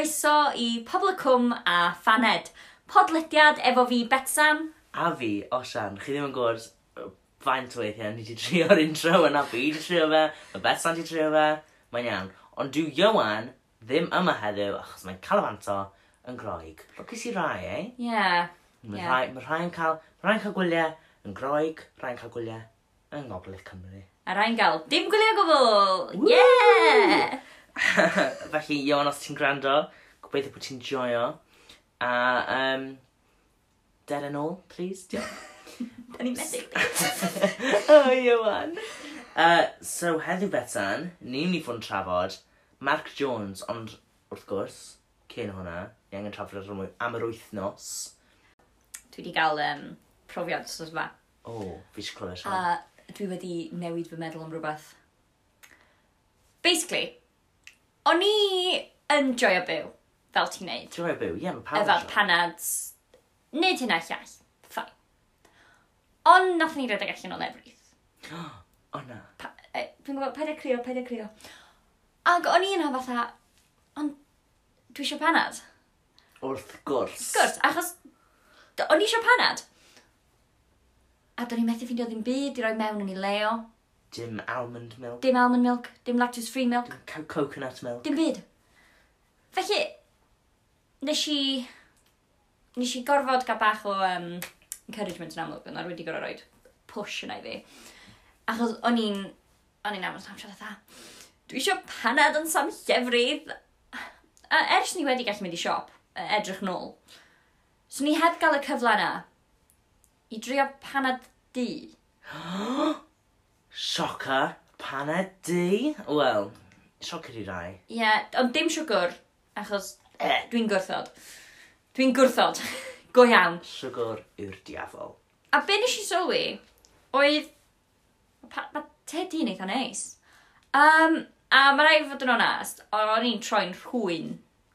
croeso i Poblicwm a Phaned, podlediad efo fi Betsam. A fi, Osian, chi ddim yn gwrs faint o weithiau ni wedi trio'r intro yna fi wedi trio fe, mae Betsam wedi trio fe, mae'n iawn. Ond dw Iowan ddim yma heddiw achos mae'n cael calafanto yn groig. Lwcus i rai, ei? Eh? Ie. Yeah. Mae yeah. rhai, ma rhai'n cael, ma rhai'n cael gwyliau yn groig, rhai'n cael gwyliau yn Ngogledd Cymru. A rhai'n gael dim gwyliau gwbl! Yeah! Felly, Ion, os ti'n gwrando, gobeithio bod ti'n joio. A, um, der yn ôl, please, diolch. Da ni'n medru. O, Iwan. Uh, so, heddiw betan, ni'n mynd i fod yn trafod Mark Jones, ond wrth gwrs, cyn hwnna, ni angen trafod ar ymwy am yr wythnos. Dwi wedi cael um, profiad sort yma. O, oh, fi eisiau clywed A dwi wedi newid fy meddwl am rhywbeth. Basically, O'n i yn joio byw, fel ti'n neud. Joio byw, ie, yeah, mae pawb Efo'r panads, nid hynna llall, ffain. Ond nath ni redeg allan o lefrith. O, na. Pa, e, Dwi'n gwybod, paid e crio, paid e crio. Ac o'n i yna fatha, ond dwi eisiau panad. Wrth gwrs. Wrth Gwrs, achos o'n i eisiau panad. A do'n i methu ffeindio ddim byd i roi mewn yn ei leo. Dim almond milk. Dim almond milk, dim lactose free milk. Dim co coconut milk. Dim byd. Felly, nes i... Nes i gorfod gael bach o um, encouragement yn amlwg, ond ar wedi gorfod roed push yna i fi. Achos o'n i'n... O'n i'n amlwg am siarad dda. Dwi eisiau panad yn sam llefrydd. A ers ni wedi gallu mynd i siop, edrych nôl, so ni heb gael y cyfle yna i drio panad di. Sioca, paned di? Wel, sioca di rai. Ie, yeah, ond dim siwgr, achos eh, dwi'n gwrthod. Dwi'n gwrthod, go iawn. Siwgr yw'r diafol. A be nes i sylwi, oedd... Mae ma Teddy yn eitha neis. Um, a mae rai fod yn onast, o'n i'n troi'n rhwy'n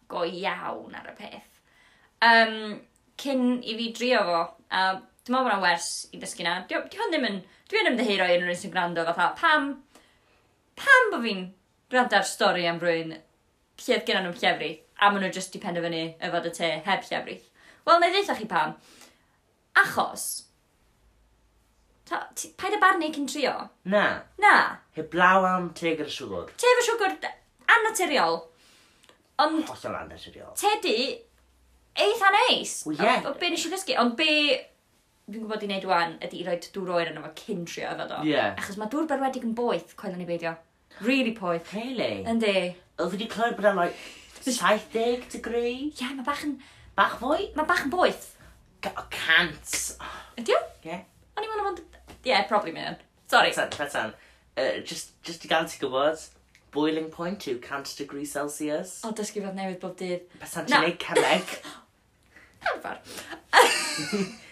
go iawn ar y peth. Um, cyn i fi drio fo, a Dwi'n meddwl bod yna wers i ddysgu na. Dwi, dwi hwn ddim yn... Dwi yn ymddeheiro i'r rhywun sy'n gwrando fatha pam... Pam bod fi'n gwrando ar stori am rwy'n lle gen nhw'n llefrith a maen nhw jyst i penderfynu yfod y te heb llefrith. Wel, neu ddeitha chi pam. Achos, Ta, ti, paid y barnu cyn trio? Na. Na. Heblaw am te gyda siwgr. Te efo siwgr annaturiol. Ond... Hollol annaturiol. Te di, eitha neis. Wel, ie. Yeah. Be nes i ddysgu, ond be fi'n gwybod i wneud wan ydy i roi dŵr oer yna fo cyn trio efo do. Ie. Yeah. Achos mae dŵr berwedig yn boeth, coelwn i beidio. Really poeth. Really? Yndi. Oedd wedi clywed bod o'n like 70 degree? Ie, yeah, mae bach yn... Bach fwy? Mae bach yn boeth. Cant. Ydy o? Ie. O'n i'n meddwl bod... Ie, probably mynd. Sorry. Petan, petan. Uh, just, just i gael ti gwybod, boiling point yw 100 degree Celsius. O, dysgu fod newydd bob dydd. Petan, ti'n neud cemeg? Arfer.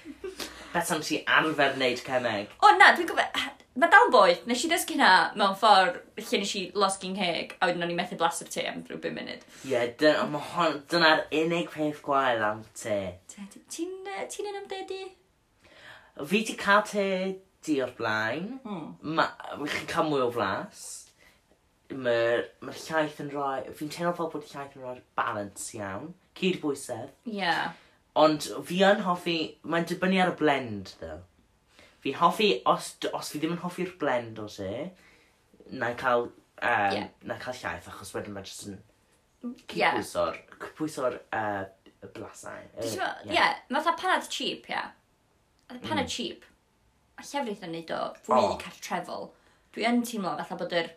beth am ti arfer wneud cemeg? O na, dwi'n gwybod... Mae dal boeth, nes i ddysgu hynna mewn ffordd lle nes i losgyn heg, a wedyn o'n i methu blasaf te am rhyw 5 munud. Ie, yeah, dyna'r unig peth gwael am te. Ti'n ti yn ymdedu? Fi di cael te di o'r blaen, mm. ma, chi'n cael mwy o flas, mae'r ma llaeth yn rhoi, fi'n teimlo fel bod llaeth yn rhoi'r balance iawn, cyd bwysedd. Ie. Yeah. Ond fi yn hoffi, mae'n dibynnu ar y blend, ddo. Fi'n hoffi, os, os fi ddim yn hoffi'r blend o se, na'n cael, um, yeah. na cael llaeth, achos wedyn mae'n jyst yn cipwyso'r, yeah. cipwyso'r uh, y blasau. Ie, uh, yeah. yeah, fatha panad cheap, ie. Yeah. Panad mm. cheap. A llefrith yn neud o fwy oh. cartrefol. Dwi yn teimlo fatha bod yr...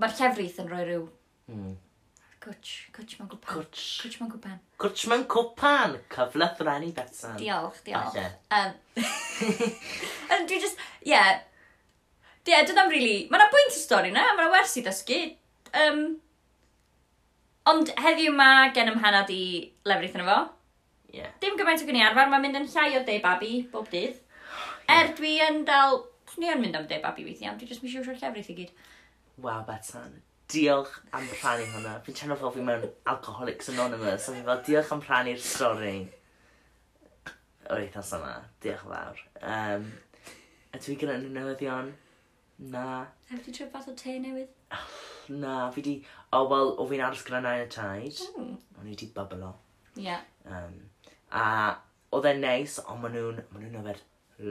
Mae'r llefrith yn rhoi rhyw mm. Cwtch, cwtch mewn gwpan. Cwtch. Cwtch mewn gwpan. Cwtch mewn cwpan! Cyfle threnni besan. Diolch, diolch. Falle. Um, um, dwi just, ie. Yeah. Ie, yeah, dydam rili... Really, Mae yna bwynt y stori na, mae yna wers i ddysgu. Um, ond heddiw mae gen ym hanad i lefrith yna fo. Ie. Yeah. Dim gymaint o gynnu arfer, mae'n mynd yn llai o de babi bob dydd. Yeah. Er dwi yn dal... Ni yn mynd am de babi weithiau, ond dwi jyst mis iwsio'r llefrith i gyd. Waw, Bethan diolch am rhannu hwnna. Fi'n teimlo fel fi mewn Alcoholics Anonymous, a fi fel diolch am rhannu'r stori o'r eithas yma. Diolch fawr. Um, a dwi gyda nhw newyddion? Na. A fi di trwy fath o te newydd? Na, fi di... O, oh, wel, o fi'n aros gyda nain y taid. Mm. O'n i di byblo. Ie. Yeah. Um, a oedd e'n neis, ond maen nhw'n ma nhw yfed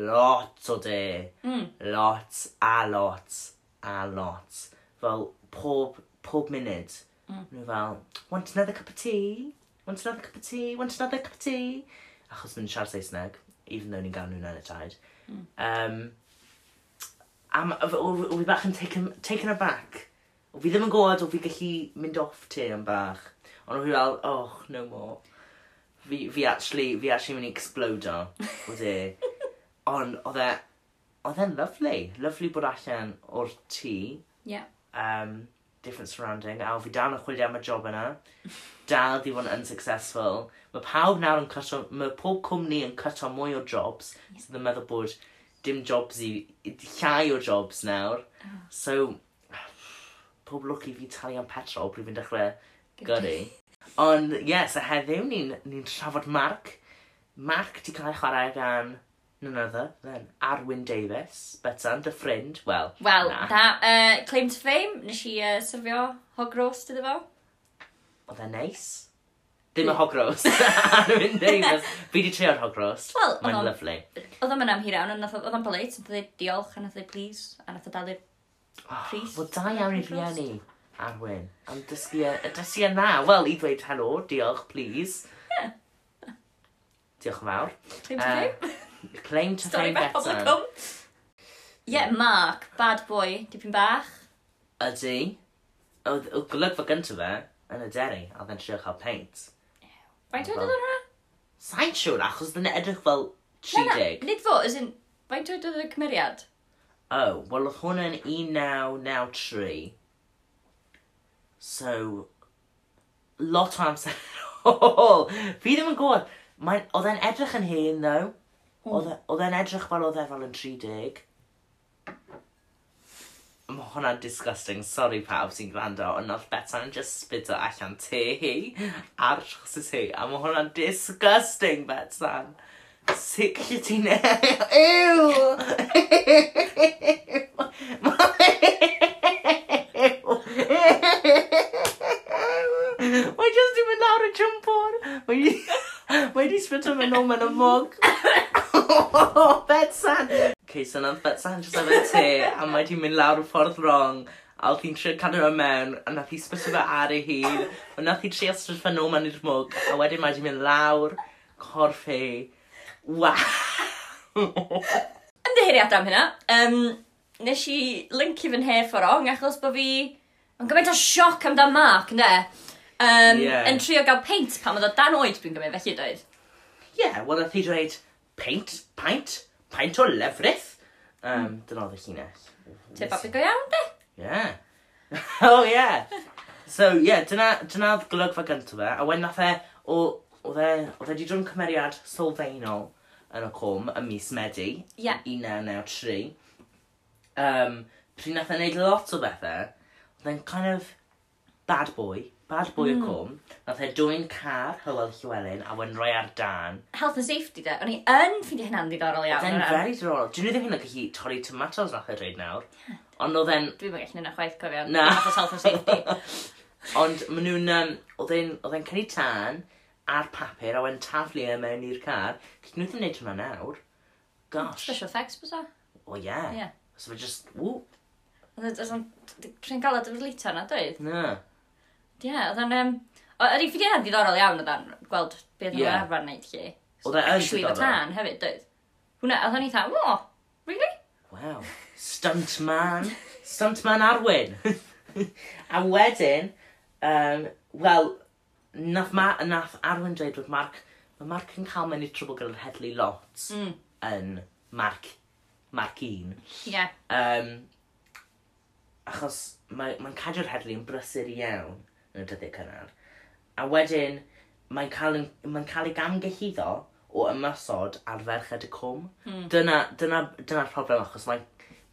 lot o de. Mm. Lot, a lot, a lot. Fel, pob, pob munud. Mm. Nhw fel, want another cup of tea? Want another cup of tea? Want another cup of tea? Achos nhw'n siarad Saesneg, even though ni'n gael nhw'n yn y taid. Mm. Um, am, o, fi bach yn taken, taken aback. O fi ddim yn gwybod o fi gallu mynd off te yn bach. Ond o fi fel, oh, no more. Fi, fi actually, fi actually mynd i explodo o de. Ond oedd e, oedd e'n lovely. Lovely bod allan o'r tŷ. Yeah um, different surrounding, a fi dal yn chwilio am y job yna, dal di fod yn unsuccessful. Mae pawb nawr yn cyto, mae pob cwmni yn cyto mwy o jobs, yeah. sydd so yn meddwl bod dim jobs i, llai o jobs nawr. Oh. So, pob lwc i fi talu am petrol pryd fi'n dechrau gyrru. Ond, ie, yes, a heddiw ni'n ni, n, ni n trafod Mark. Mark ti cael ei chwarae gan none other than Arwyn Davies, but and a friend, well, Wel, na. na. Uh, claim to fame, nes i uh, syrfio hog roast iddo fo. Oedd e'n neis. Ddim y hog roast, Arwyn Davies. Fi di treo'r hog roast. Wel, oedd Mae'n o'n- lyflu. Oedd o'n mynd am hirawn, ond nath o- oedd o'n polite, oedd o'n diolch, a nath o please, a nath o dalu'r oh, pris. Wel, da iawn i rieni, Arwyn. Am dysgu y y dysgu e yna. Wel, i ddweud helo, diolch, please. Diolch yn fawr. claim to Yy, fame. Claim to Stori fame bach better. Pobl Ie, yeah, Mark, bad boy, dipyn bach. Ydy. Oedd y golygfa gyntaf fe yn y deri, a fe'n trio cael paint. Faint oed oedd hwnna? Sa'n siŵr, achos dyn edrych fel Na, na, 30. nid fo, as in, faint oedd oedd y cymeriad? Oh, wel oedd hwn yn 1993. So, lot o amser. Fi ddim yn gwybod. Mae'n, oedd e'n edrych yn hen, though. Hmm. E, oedd e'n edrych fel oedd e fel yn 30. Mae hwnna'n disgusting, sorry pawb sy'n gwrando, ond oedd Bethan yn just spydo allan te hi ar chosys hi, a mae hwnna'n disgusting, Bethan. Sut lle ti'n... Ew! Ew! Mae jyst di mynd lawr y jympwr. Mae di spyt am yn ôl mewn y mwg. Betsan! Ceis yna Betsan jyst efo te, a mae di mynd lawr y ffordd wrong. A oedd hi'n trio cadw fe mewn, a nath hi spyt fe ar ei hun. A nath hi trio spyt fe nôl mewn i'r mwg, a wedyn mae di mynd lawr, corff e. hi. Wow! Ymddeheiriad am hynna. Um, nes i linki fy'n hair for rong, achos bod fi... Mae'n gymaint o sioc amdano Mark, ynddo? um, yeah. yn trio gael paint pan oedd o dan oed dwi'n gymryd felly dweud. Ie, yeah, wel oedd hi dweud paint, paint, paint o lefrith. Um, mm. Dyna oedd y llinell. Te babi go iawn, de? Ie. Yeah. oh, ie. Yeah. So, ie, yeah, dyna, dyna oedd golygfa gyntaf fe, a wedyn nath e, o, oedd e, oedd e wedi drwy'n cymeriad sylfaenol yn y cwm y mis Medi, yeah. 1993. Um, pryd nath e wneud lot o bethau, oedd e'n kind of bad boy, Bad boy mm. cwm, nath e dwy'n car Hywel Llywelyn a wedyn rhoi ar dan. Health and safety de, o'n i yn ffeindio hynna'n ddiddorol iawn. Oedd e'n very diddorol. Dwi'n ddim hyn gallu torri tomatoes nath e dweud nawr. Yeah. Ond oedd e'n... Dwi'n mynd gallu neud chwaith cofio. Na. Nath health and safety. Ond maen nhw'n... Um, oedd e'n cynnig tan ar papur a wedyn taflu e mewn i'r car. Cyn nhw ddim wneud hwnna nawr. Gosh. Special effects bys O O ie. Yeah. yeah. So fe just... Ww. Dwi'n cael y lita na, dweud? Na. Ie, oedd o'n... Um, oedd yn ffidio ddiddorol iawn oedd o'n gweld beth oedd o'n arfer wneud chi. Oedd e yn ddiddorol. tan hefyd, dweud. Hwna, oedd yn eitha, o, really? Wow, stuntman. stuntman Arwyn. a wedyn, um, wel, nath, ma, nath Arwyn dweud bod Mark, mae Mark yn cael mewn i trwbl gyda'r headlu lot mm. yn Mark, Mark 1. Ie. Yeah. Um, achos mae'n mae cadw'r headlu yn brysur iawn yn y dyddiau cynnar. A wedyn, mae'n cael, mae cael ei gamgyhyddo o ymysod ar ferched y cwm. Mm. Dyna, dyna, dyna'r problem, achos mae,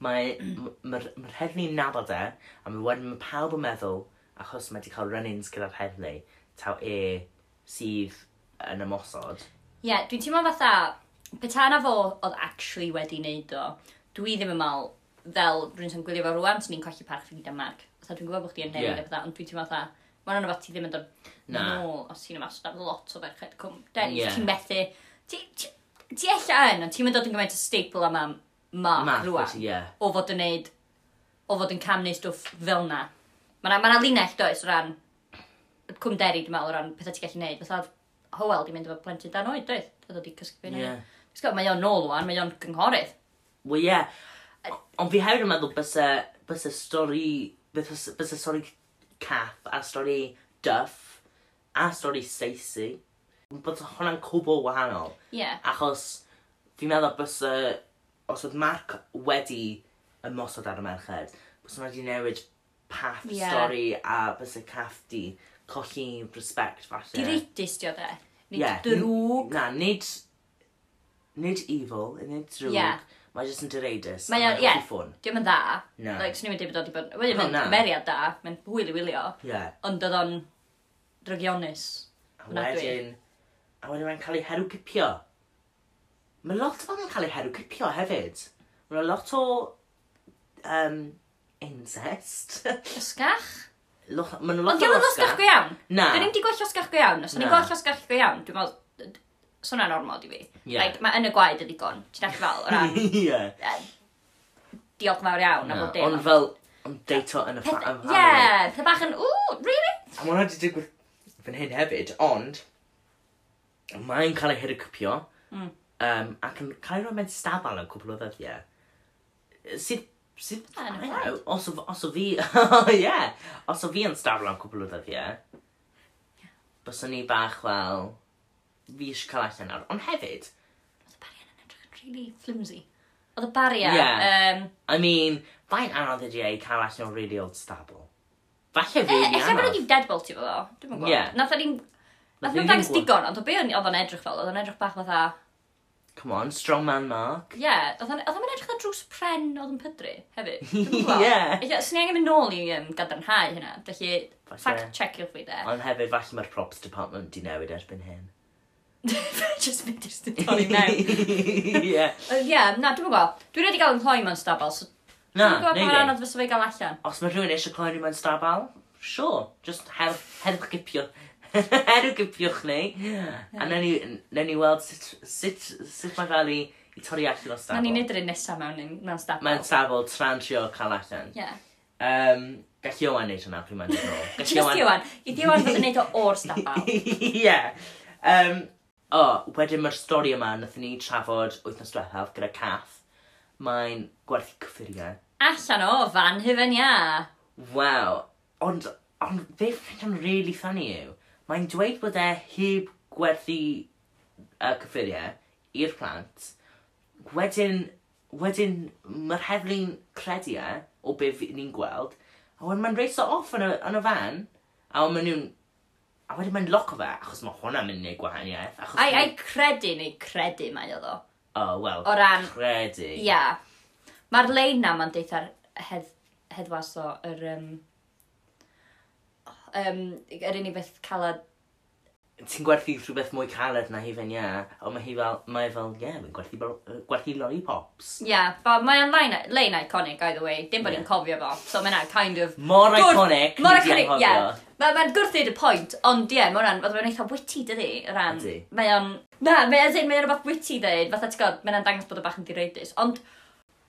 mae, mae ma heddlu'n nabod e, a mae wedyn mae pawb yn meddwl, achos mae wedi cael run-ins gyda'r heddlu, taw e sydd yn ymosod. Ie, yeah, dwi'n teimlo fatha, beth na fo oedd actually wedi wneud o, dwi ddim yn mal fel rwy'n sy'n gwylio fo rwan, sy'n ni'n colli parch fi gyda Mark. Fatha dwi'n gwybod bod chdi yn newid yeah. E a ond dwi'n teimlo fatha, Mae'n rhywbeth ti ddim yn dod na. nôl os ti'n ymasod ar lot o ferched cwm. cwmden. Yeah. Ti'n methu... Ti, ti, ti ella yn, ond ti'n mynd dod yn gymaint o staple am am mark rwan. Yeah. O fod yn neud... O fod yn camnu stwff fel na. Mae yna ma, na, ma na linell does o ran cwmderi, dwi'n meddwl, o ran pethau ti'n gallu neud. Fatha Howell di mynd efo plentyn dan oed, doedd? Oedd wedi cysgu fe'n yeah. Mae o'n nôl o'n, mae o'n gynghorydd. Wel ie. Yeah. Ond fi hefyd yn meddwl bys y stori... Bys y stori cath a stori duff a stori Saesu. Bod hwnna'n cwbl wahanol. Ie. Yeah. Achos fi'n meddwl bys y... Os oedd Mark wedi ymosod ar y merched, bys yna wedi newid path yeah. stori a bys y cath di colli respect falle. Di reitis di o dde? Nid yeah. drwg. Na, nid... Nid evil, nid drwg. Yeah. Mae jyst yn dereidus. Mae o'n, ie, diolch yn dda. No. Like, swn i'n deud bod o'n bod... Wedi mynd cymeriad da, mae'n hwyl i wylio. Yeah. Ond oedd o'n drygionus. A wedyn... A wedyn mae'n cael ei herw cipio. Mae lot o'n cael ei herw cipio hefyd. Mae lot o... Um, incest. Ysgach? Mae'n lot o osgach. Ond diolch yn osgach go iawn. Na. Dyn ni'n di gwell osgach go iawn. Os ni'n gwell osgach go iawn, dwi'n meddwl so hwnna'n normal di fi. Yeah. Like, mae yn y gwaed y ddigon, ti'n eich fel, o ran... yeah. Diolch mawr iawn am no. bod dim. Ond fel, ond deito yn y ffa... Yeah, pe bach yn, ww, really? A mae hwnna wedi digwydd fan hyn hefyd, ond... Mae'n cael ei hirgypio, mm. um, ac yn cael ei roi mewn stabal yn cwpl o ddyddiau. Sydd Sydd... Os o fi... Ie! Os o fi yn stabl am cwpl o ddyddiau, byswn ni bach fel... Well, fi eisiau cael allan nawr. Ond hefyd... Oedd y barian yn edrych yn really flimsy. Oedd y barian... Yeah. Um, I mean, fain anodd ydi ei cael allan o'r really old stable. Falle fi e, anodd. Eich bod deadbolt i fo ddo. Dwi'n gwybod. Yeah. Nath ni'n... Nath ni'n dangos digon, ond o be oedd o'n edrych fel? Oedd o'n edrych bach fatha... Come on, strong man Mark. Ie, yeah, oedd o'n edrych ar drws pren oedd yn pydru hefyd. Ie. Ie, swn i angen mynd nôl i um, gadarnhau hynna, felly fact check i'r fi de. Ond hefyd, falle mae'r props department di newid erbyn hyn. just mynd i'r styd torri mewn. Ie. Ie, na, dwi'n gwybod. Dwi wedi cael yn cloi mewn stabal, so... Na, dwi'n gwybod pa mor e. anodd fysa fe gael allan. Os mae rhywun eisiau cloi mewn stabal, sure, just her, herwch gipio. herwch gipiwch ni. A na ni weld sut, sut, sut mae fel i, i torri allan o stabal. Na ni'n edrych nesaf mewn, mewn stabal. Mewn stabal, transio cael allan. Ie. Um, Gall Iwan neud hwnna, pryd mae'n dod nôl. Just Iwan. I Iwan fod yn neud o o'r stabal. Ie. Um, O, oh, wedyn mae'r stori yma nath ni trafod wythnos diwethaf gyda Cath. Mae'n gwerthu cyffuriau. Allan o fan hyfen ia. Waw. Ond, ond fe ffrind yn really funny yw, mae'n dweud bod e heb gwerthu uh, cyffuriau i'r plant. Wedyn, wedyn mae'r heddlu'n credu e o be ni'n gweld. A wedyn mae'n reiso off yn y, yn y fan. A wedyn maen nhw'n A wedyn mae'n loco fe, achos mae hwnna'n mynd i neud gwahaniaeth. Achos Ai, ai credu neu credu mae oedd o. O, oh, wel, O ran- credu. Ia. Mae'r lein na ma'n deitha'r hedd, heddwas o, yr... Um, um, yr unig beth calad ti'n gwerthu rhywbeth mwy caled na hi fe'n ia, ond mae hi fel, mae fel, ie, yeah, mae'n gwerthu, gwerthu lollipops. Ie, yeah, but mae'n lein, lein iconic, either way, dim bod yeah. i'n cofio fo, so mae'n kind of... Mor gwrth, iconic, more iconic, ie. Yeah. Mae'n ma gwrthyd y pwynt, ond ie, mae mae'n mae'n eitha witty dydi, rhan. Mae o'n... Na, mae o'n, mae o'n rhywbeth witty dweud, fatha ti'n gwybod, mae'n dangos bod o bach yn direidus, ond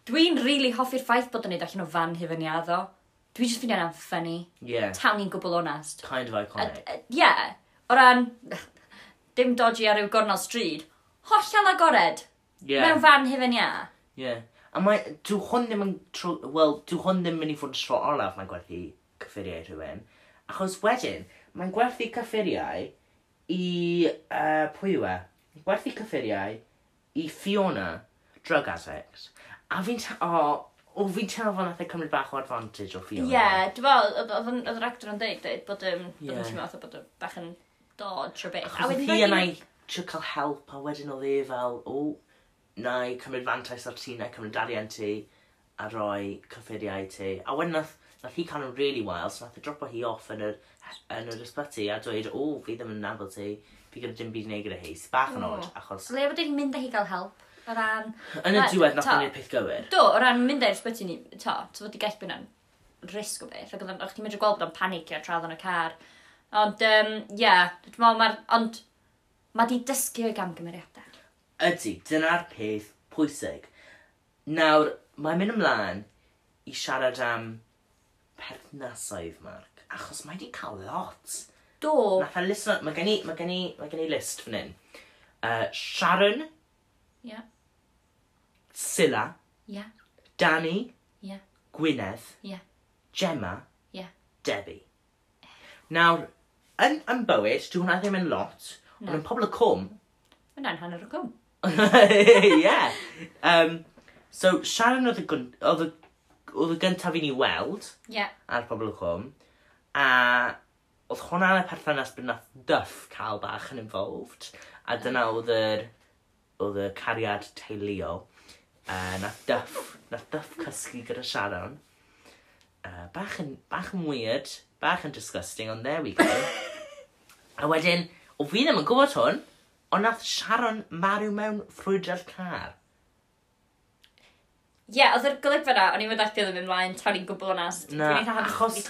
dwi'n really hoffi'r ffaith bod o'n neud allan o fan hyfyn i. Dwi'n just fi'n iawn am. Yeah. Tawn i'n gwbl onest. Kind of iconic. Uh, uh, yeah o ran, dim dodgy ar yw gornel stryd, hollol agored. Yeah. Mewn fan hyfen ia. Yeah. A mae, dw hwn ddim yn, wel, dw hwn ddim yn mynd i fod yn tro olaf mae'n gwerthu cyffuriau rhywun. Achos wedyn, mae'n gwerthu cyffuriau i, uh, pwy yw e? Gwerthu cyffuriau i Fiona, drug addict. A fi'n ta, o, o fi'n teimlo fel nath e cymryd bach o advantage o Fiona. Ie, yeah, dwi'n fel, oedd yr actor yn dweud, dweud bod, um, yeah. bod yn teimlo bod bach yn dodge o beth. Achos oedd hi yna i trio cael help a wedyn oedd e fel, o, na i cymryd fantais ar ti, na i cymryd arian ti a roi cyffuriau ti. A wedyn nath, nath hi cael yn really wild, so nath e dropo hi off yn yr, yn yr ysbyty a dweud, o, fi ddim yn nabod ti, fi gyda dim byd i neud gyda hi. Sy'n bach yn oed, mm. achos... Le fod i'n mynd â hi gael help? O ran... Yn y diwedd nath ni'r peth gywir. Do, o ran mynd i'r sbyty ni, to, to fod i gallu bod risg o beth, ac oedd o'ch ti'n medru gweld bod o'n panicio tra oedd yn y car, Ond, um, ie, yeah, dwi'n meddwl mae'r... Ond, mae di dysgu o'i gamgymeriadau. Ydy, dyna'r peth pwysig. Nawr, mae'n mynd ymlaen i siarad am perthnasoedd, Mark. Achos mae di cael lot. Do. Nath a list, mae gen i, mae gen i, mae gen i list fan hyn. Uh, Sharon. Ie. Yeah. Silla. Ie. Yeah. Danny. Ie. Yeah. Gwynedd. Ie. Yeah. Gemma. Ie. Yeah. Debbie. Nawr, yn, yn bywyd, dwi hwnna ddim yn lot, ond yn pobl y cwm. Yna'n hanner y cwm. yeah. Um, so, Sharon oedd y, oedd y, oedd y gyntaf i ni weld yeah. ar pobl y cwm, a oedd hwnna'n y perthynas bydd nath duff cael bach yn involved, a dyna oedd yr, oedd y cariad teuluol. Uh, nath duff, nath duff cysgu gyda Sharon. Uh, bach, yn, bach yn weird, bach yn disgusting, ond there we go. a wedyn, o fi ddim yn gwybod hwn, ond nath Sharon marw mewn ffrwydro'r car. Ie, yeah, oedd yr golygfa na, o'n i'n mynd allu ddim ymlaen, ta i'n gwbl o'n onast. Na, achos,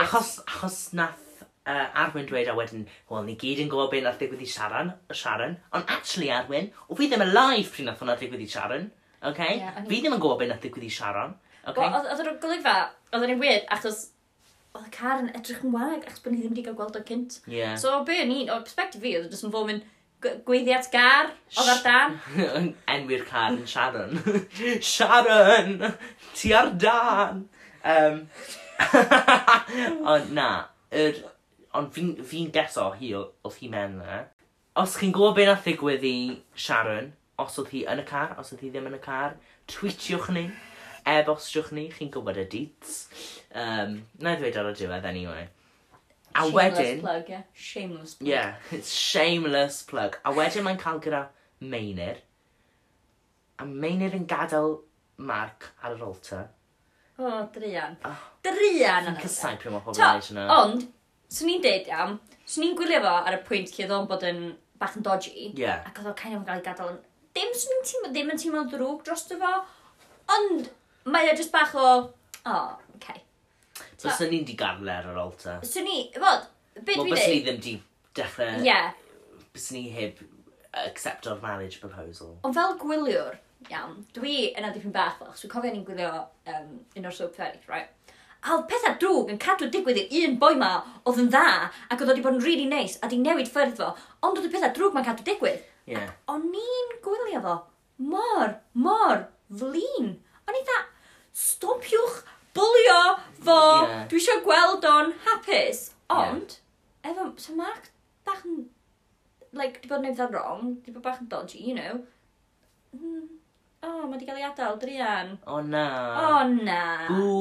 achos, achos nath uh, Arwyn dweud a wedyn, wel, ni gyd yn gwybod beth nath ddigwydd i Sharon, Sharon, ond actually Arwyn, o fi ddim yn live pryd nath hwnna ddigwydd i Sharon, okay? Yeah, fi ddim yn gwybod beth nath ddigwydd i Sharon, okay? Wel, oedd yr golygfa, oedd yn ei achos oedd y car yn edrych yn wag, achos bod ni ddim wedi cael gweld o cynt. Yeah. So, be o'n i'n, o'r perspektif fi, oedd e jyst yn fod mynd gweiddi at gar, oedd ar dan. Enwi'r car yn Sharon. Sharon, ti ar dan! Um, ond na, yr, ond fi'n fi, geso hi oedd hi mewn yna. Os chi'n gwybod beth nath ddigwydd i Sharon, os oedd hi yn y car, os oedd hi ddim yn y car, tweetiwch ni e-bostiwch ni, chi'n gwybod y deets. Um, na i ddweud ar y diwedd, anyway. A shameless wedyn... plug, yeah. Shameless plug. Yeah, it's shameless plug. A wedyn mae'n cael gyda Meinir. A Meinir yn gadael Mark ar yr altar. O, oh, drian. Oh, drian! Fi'n cysau pryd mae pobl yn eisiau yna. Ond, swn i'n deud iawn, swn i'n gwylio fo ar y pwynt lle oedd o'n bod yn bach yn dodgy. Yeah. Ac oedd o'n kind of yn cael ei gadael yn... Dim, swn i'n teimlo, ddim yn teimlo drwg dros fo, ond mae o just bach o... O, oh, okay. So, Os ni'n di garler ar yr altar. Swn i, fod, be Wel, dwi'n bys ni dweud? ddim di dechrau... Ie, Bys ni heb accept o'r marriage proposal. ond fel gwyliwr, iawn, dwi yna dipyn bach fel, achos dwi'n cofio ni'n gwylio um, un o'r soap fairies, right? A oedd pethau drwg yn cadw digwydd i'r un boi ma oedd yn dda, ac oedd wedi bod yn really nice, a di newid ffyrdd fo, ond oedd y pethau drwg ma'n cadw digwydd. Yeah. Ac o'n i'n gwylio fo mor, mor flin. O'n i dda, stopiwch bwlio fo, yeah. dwi eisiau gweld o'n hapus. Ond, yeah. efo, so Mark bach yn, like, di bod yn eithaf wrong, di bod bach yn dodgy, you know. Mm. Oh, mae di gael ei adael, Drian. O oh, na. O oh, na. Hw,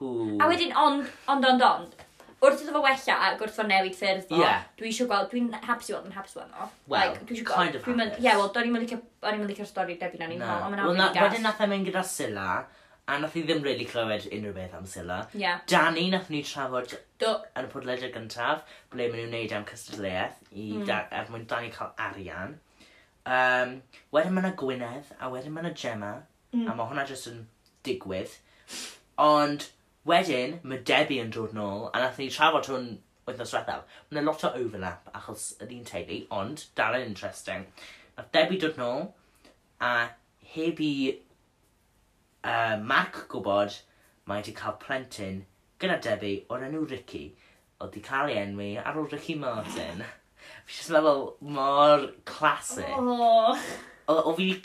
hw. A wedyn, ond, ond, ond, ond. Wrth iddo fo wella ac wrth fo newid ffyrdd o, yeah. dwi eisiau gweld, dwi'n hapus i weld yn hapus fan o. Well, like, dwi kind gweld, of hapus. Ie, wel, do'n i'n mynd licio'r stori debyg na'n i'n hol, ond mae'n awr i'n gas. Wedyn nath e mynd gyda Scylla, a nath i ddim really clywed unrhyw beth am Scylla. Yeah. Danny nath ni trafod Do. yn y podlediad gyntaf, ble maen nhw'n neud am cystadleuaeth, i mm. da, er mwyn Danny cael arian. Um, wedyn mae yna Gwynedd, a wedyn mae yna Gemma, mm. a hmm. mae hwnna jyst yn digwydd. Ond wedyn, mae Debbie yn dod nôl, a nath ni trafod hwn wythnos diwethaf. Mae yna lot o overlap achos yr un teulu, ond dal yn interesting. Nath Debbie dod nôl, a heb i Uh, Mac gwybod mae wedi cael plentyn gyda Debbie o'r enw Ricky oedd wedi cael ei enwi ar ôl Ricky Martin. fi jyst meddwl mor classic. Oh. O, o fi wedi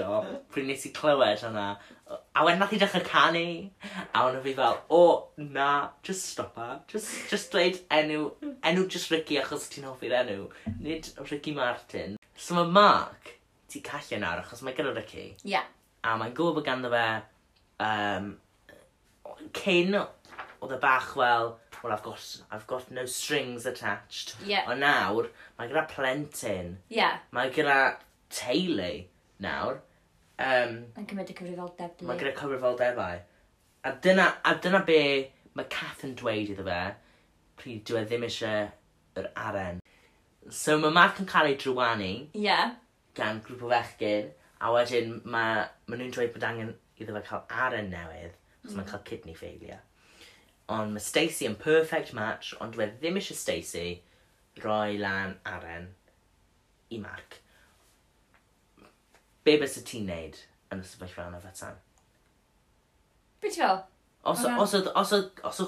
o pryd nes i clywed hwnna. A wedyn nath i dechrau canu. A wedyn fi fel, o, oh, na, just stop a. Just, just dweud enw, enw just Ricky achos ti'n hoffi'r enw. Nid Ricky Martin. So mae Mark, ti callu nawr achos mae gyda Ricky. Ie. Yeah a mae'n gwybod bod ganddo fe um, cyn oedd y bach fel well I've got, I've got no strings attached yeah. ond nawr mae gyda plentyn yeah. mae gyda teulu nawr um, yn cymryd y cyfrifoldeb mae gyda cyfrifoldebau a dyna, a dyna be mae Cath yn dweud iddo fe pryd dwi e ddim eisiau yr aren so mae Mark yn cael ei drwanu yeah. gan grŵp o fechgyn A wedyn mae ma nhw'n dweud bod angen iddo fe cael aren newydd, os mm. mae'n cael kidney failure. Ond mae Stacey yn perfect match, ond dwi ddim eisiau Stacey roi lan aren i Mark. Be bys y ti'n neud yn y sefyllfa yna fe tan? Be ti fel? Os, okay. os, oedd, os, oedd, os,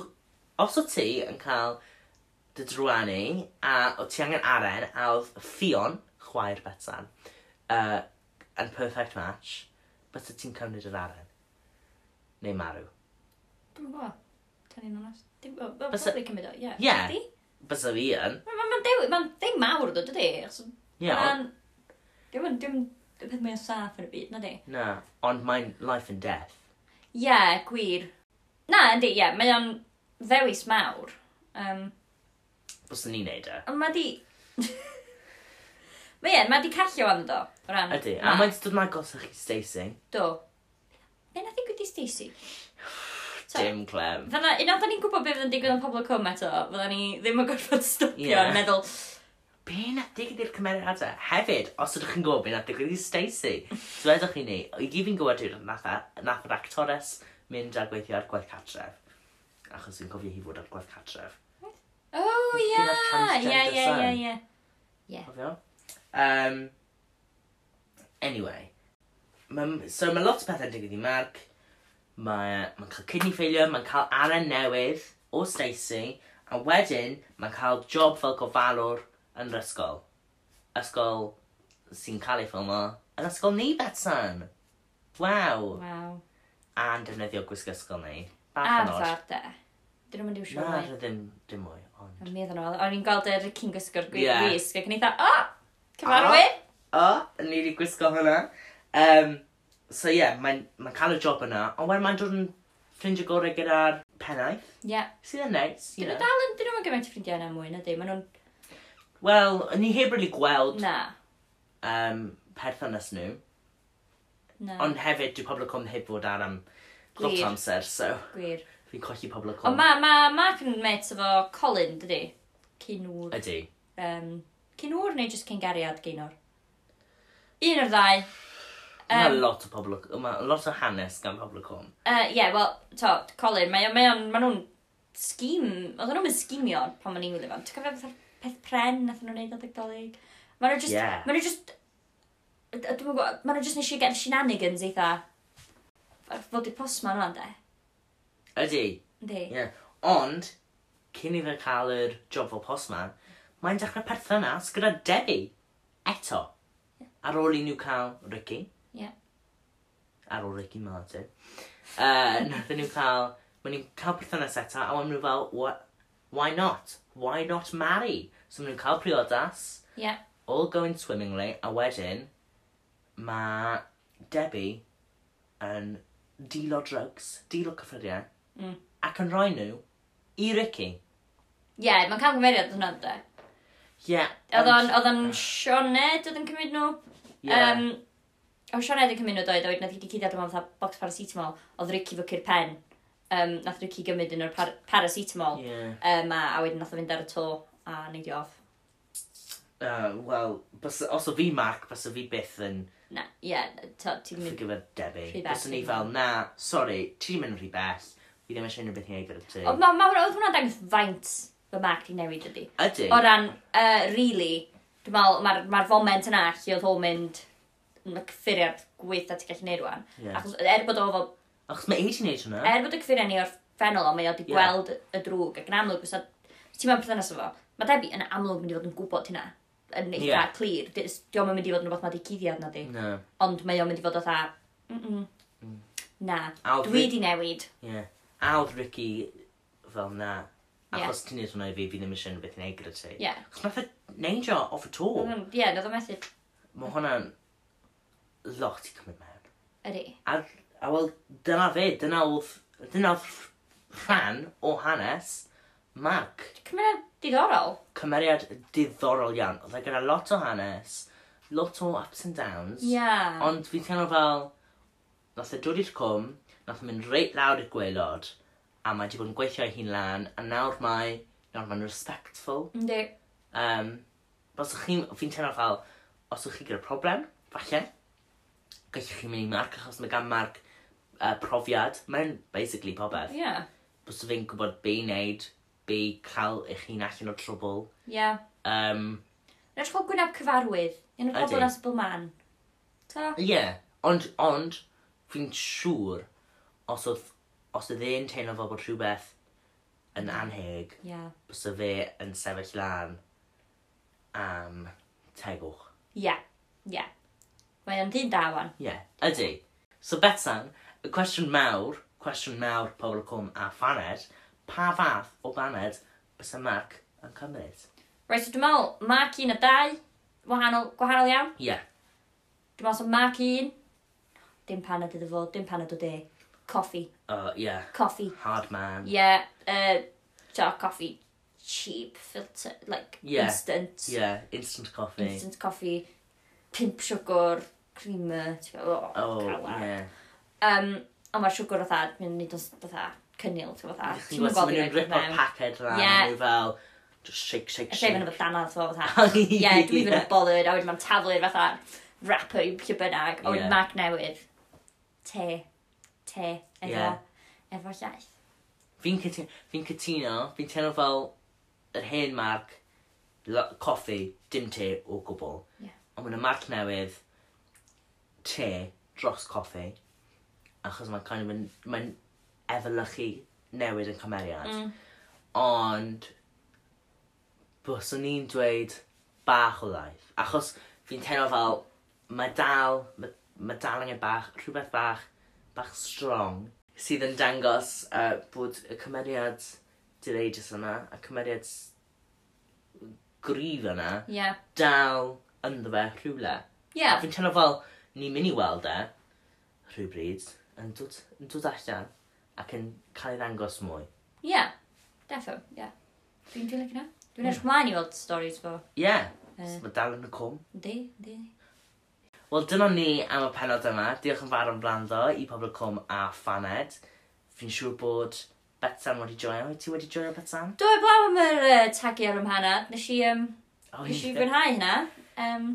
os oedd ti yn cael dy drwani a o ti angen aren a oedd Fion, chwaer Betsan, uh, yn perfect match, bys y ti'n cymryd yr aren? Neu marw? Dwi'n gwybod. Tan i'n onest. Dwi'n probably cymryd o, ie. Ie, bys y fi yn. Mae'n ma thing mawr, dwi, dydy. Ie. Dwi'n y peth mwyaf saff yn y byd, na di? Na, ond mae'n life and death. Ie, yeah, gwir. Na, yndi, ie, yeah, mae o'n ddewis mawr. Um, Bys ni'n neud e? Ond mae di, Mae ie, mae di callio fan do. O ran. Ydy, a mae'n dod mae'n gosach chi Stacey. Do. Ie, nath i gwydi Stacey. Dim clem. Fyna, un o'n ni'n gwybod beth fydd yn digwydd yn pobl o cwm eto, fydda ni ddim yn gorfod stopio yeah. yn meddwl, be na digwydd i'r cymeriadau? Hefyd, os ydych chi'n gwybod be na digwydd i Stacey, dwedwch chi ni, i gyd fi'n gwybod yw'r nath, nath yr actores mynd ar gweithio ar gwaith catref. Achos fi'n cofio hi fod ar gwaith catref. Oh, ie! Ie, ie, ie, ie. Ie. Cofio? Um, anyway. Ma, so mae lot o bethau'n digwydd i Mark. Mae'n ma cael kidney failure, mae'n cael aren newydd o Stacey, a wedyn mae'n cael job fel gofalwr yn yr ysgol. Ysgol sy'n cael ei ffilmo yn ysgol ni, Betsan. Waw. Waw. A'n defnyddio gwisg ysgol ni. Bach yn oed. A de. Dyn nhw'n mynd i'w siwr mwy. Na, e ddim, dim mwy. Ond... Mi ddyn nhw. O'n i'n gweld yr cyn gwisgo'r gwisg ac yn eitha, o, Cyfarwydd? O, o, ni wedi gwisgo hwnna. Um, so ie, yeah, mae'n ma cael y job yna, ond wedyn mae'n dod yn ffrindio gorau gyda'r pennaeth. Ie. Yeah. Sydd yn neis, you know. dal yn, dyn nhw'n gymaint o ffrindiau yna mwy, na di? Mae nhw'n... Wel, ni heb really gweld... Na. Um, perthynas nhw. Na. Ond hefyd, dwi pobl o cwm heb fod ar am lot o amser, so... Gwir. Fi'n colli pobl o cwm. Ond ma, ma, Mark yn met efo Colin, dydy? Cyn nhw... Ydy. Um, cinwr neu jyst cyn-gariad geinwr? Un o'r ddau. Mae um, lot o pobl, mae lot o hanes gan pobl y cwm. Ie, uh, yeah, wel, to, Colin, mae, mae, mae nhw'n sgim, oedden nhw'n sgimio pan ma'n i'n wylio fan. Ti'n cofio fatha'r peth pren nath nhw'n neud o ddigdolig? Mae nhw just, yeah. mae nhw just, dwi'n gwybod, mae nhw just nes i gael shenanigans eitha. Fod i posma nhw'n de. Ydy. Ydy. Yeah. Ond, cyn i fe cael yr job fel postman, mae'n dechrau perthynas gyda Debbie. Eto. Yeah. Ar ôl i nhw cael Ricky. Yeah. Ar ôl Ricky Martin. Uh, Nath nhw cael... Mae nhw'n cael perthynas eto, a maen nhw fel, what, why not? Why not marry? So maen nhw'n cael priodas. Yeah. All going swimmingly, a wedyn, mae Debbie yn deal o drugs, deal o cyffuriau, mm. ac yn rhoi nhw i Ricky. Ie, yeah, mae'n cael gymeriad yn hynny, Yeah. Oedd o'n, oedd o'n Sioned oedd yn cymryd nhw. Yeah. Um, o Sioned yn cymryd nhw doedd, oedd nath i wedi cydad yma fatha box paracetamol, oedd Ricky fycu'r pen. Um, nath Ricky gymryd yn o'r par paracetamol. Yeah. Um, a, a wedyn nath o fynd ar y to a neud i off. Uh, Wel, os o fi Mark, bys o fi byth yn... Na, ie, yeah, ti'n mynd... Ffigyfer debyg. Bys ni fel, na, sori, ti'n mynd rhy bell. Fi ddim eisiau unrhyw beth i ei gyda ti. Oedd mae ma, ma, hwnna'n dangos faint fy marc di newid ydi. Ydy. O ran, uh, really, dwi'n meddwl, mae'r ma, foment yna lle oedd o'n mynd yn y cyffuriad gweitha ti'n gallu neud rwan. Yeah. Achos er bod o fo... Achos mae ei ti'n neud hwnna. Er bod y cyffuriad ni o'r ffenol o, mae o wedi yeah. gweld y drwg ac yn amlwg, os ti'n meddwl perthynas o fo, mae debyg yn amlwg mynd i fod yn gwybod hynna yn eitha yeah. clir. Diolch yn mynd i fod yn rhywbeth mae di cuddiad na di. No. Ond mae o'n mynd i fod otha, mm -mm. mm. na, Awd dwi di newid. Yeah. A oedd Ricky fel na, Achos yeah. ti'n neud hwnna i fi, fi ddim eisiau beth i neud gyda ti. Yeah. Chos mae'n ffordd neidio off y to. Ie, yeah, o'n methu. Mae hwnna'n lot i cymryd mewn. Ydy. A, a wel, dyna fe, dyna oedd, dyna oedd rhan o hanes Mark. Cymeriad diddorol. Cymeriad diddorol iawn. Oedd e gyda lot o hanes, lot o ups and downs. Yeah. Ond fi'n teimlo fel, nath e dod i'r cwm, nath e mynd reit lawr i'r gwaelod, a mae wedi bod yn gweithio ei hun lan, a nawr mae, nawr mae'n respectful. Ynddi. Um, os ych chi'n, fi'n teimlo fel, os ych chi gyda problem, falle, gallwch chi mynd i marc, achos mae gan marc uh, profiad, mae'n basically popeth. Ie. Yeah. Bys fi'n gwybod be i wneud, be i cael eich hun allan o trwbl. Ie. Yeah. Um, Rhaid chi'n gwneud cyfarwydd, yn y pobl yn ysbl man. Ie, yeah. ond, ond, fi'n siŵr, os oedd os ydy e'n teimlo fel bod rhywbeth yn anheg, yeah. bys fe yn sefyll lan am tegwch. Ie, yeah. ie. Yeah. Mae o'n dyn da wan. Ie, yeah. ydy. So Betsan, y cwestiwn mawr, cwestiwn mawr pobl y cwm a phaned, pa fath o baned bys y Marc yn cymryd? Rhaid, so dwi'n meddwl, Marc un a dau, wahanol, gwahanol iawn? Ie. Yeah. Dwi'n meddwl, so Marc un, dim paned iddo fo, dim paned o e. deg. Coffee. Uh, yeah. Coffee. Hard man. Yeah. Uh, dark coffee. Cheap filter. Like, yeah. instant. Yeah, instant coffee. Instant coffee. Pimp siwgr. Creamer. Oh, oh cala. yeah. Um, ond mae'r siwgr o thad, mi'n nid os fatha cynnil, ti'n fatha. Ti'n gweld i'n rip o'r paced rhan, yeah. fel, just shake, shake, shake. Efallai fy'n y dana, ti'n fatha. Ie, dwi'n mynd fy'n bothered, a wedyn mae'n taflu'r fatha rapper i lle bynnag, a wedyn yeah. mac newydd, te te efo, yeah. efo llaeth. Fi'n cytuno, fi'n cytuno, fi'n teimlo fel yr hen marc, coffi, dim te o gwbl. Yeah. Ond mae'n y marc newydd, te dros coffi, achos mae'n kind of, mae'n efelychu newid yn cymeriad. Mm. Ond, bwyswn i'n dweud bach o laeth. Achos fi'n teimlo fel, mae dal, mae ma dal angen bach, rhywbeth bach bach strong sydd yn dangos uh, bod y cymeriad direidus yna, y cymeriad grif yna, yeah. dal ynddo fe rhywle. Yeah. A fi'n teimlo fel ni'n mynd i weld e, rhywbryd, yn dod, yn dod allan ac yn cael ei ddangos mwy. Ie, yeah. defo, ie. Yeah. Dwi'n teimlo gyda. Dwi'n edrych mlaen i weld stories fo. Ie, yeah. uh, mae dal yn y cwm. Di, di. Wel, dyna ni am y penod yma. Diolch yn fawr am blando i pobl cwm a phaned. Fi'n siŵr bod Betsan wedi joio. Wyt ti wedi joio Betsan? Do, i blaw am yr uh, tagi ar ymhanad. Nes i, um, oh, nes i fwynhau hynna. Um...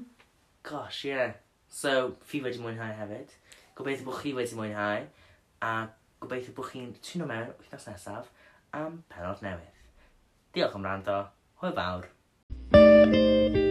Gosh, ie. Yeah. So, fi wedi mwynhau hefyd. Gobeithio bod chi wedi mwynhau. A gobeithio bod chi'n tuno mewn wythnos nesaf am penod newydd. Diolch am rando. Hwyl fawr. Thank you.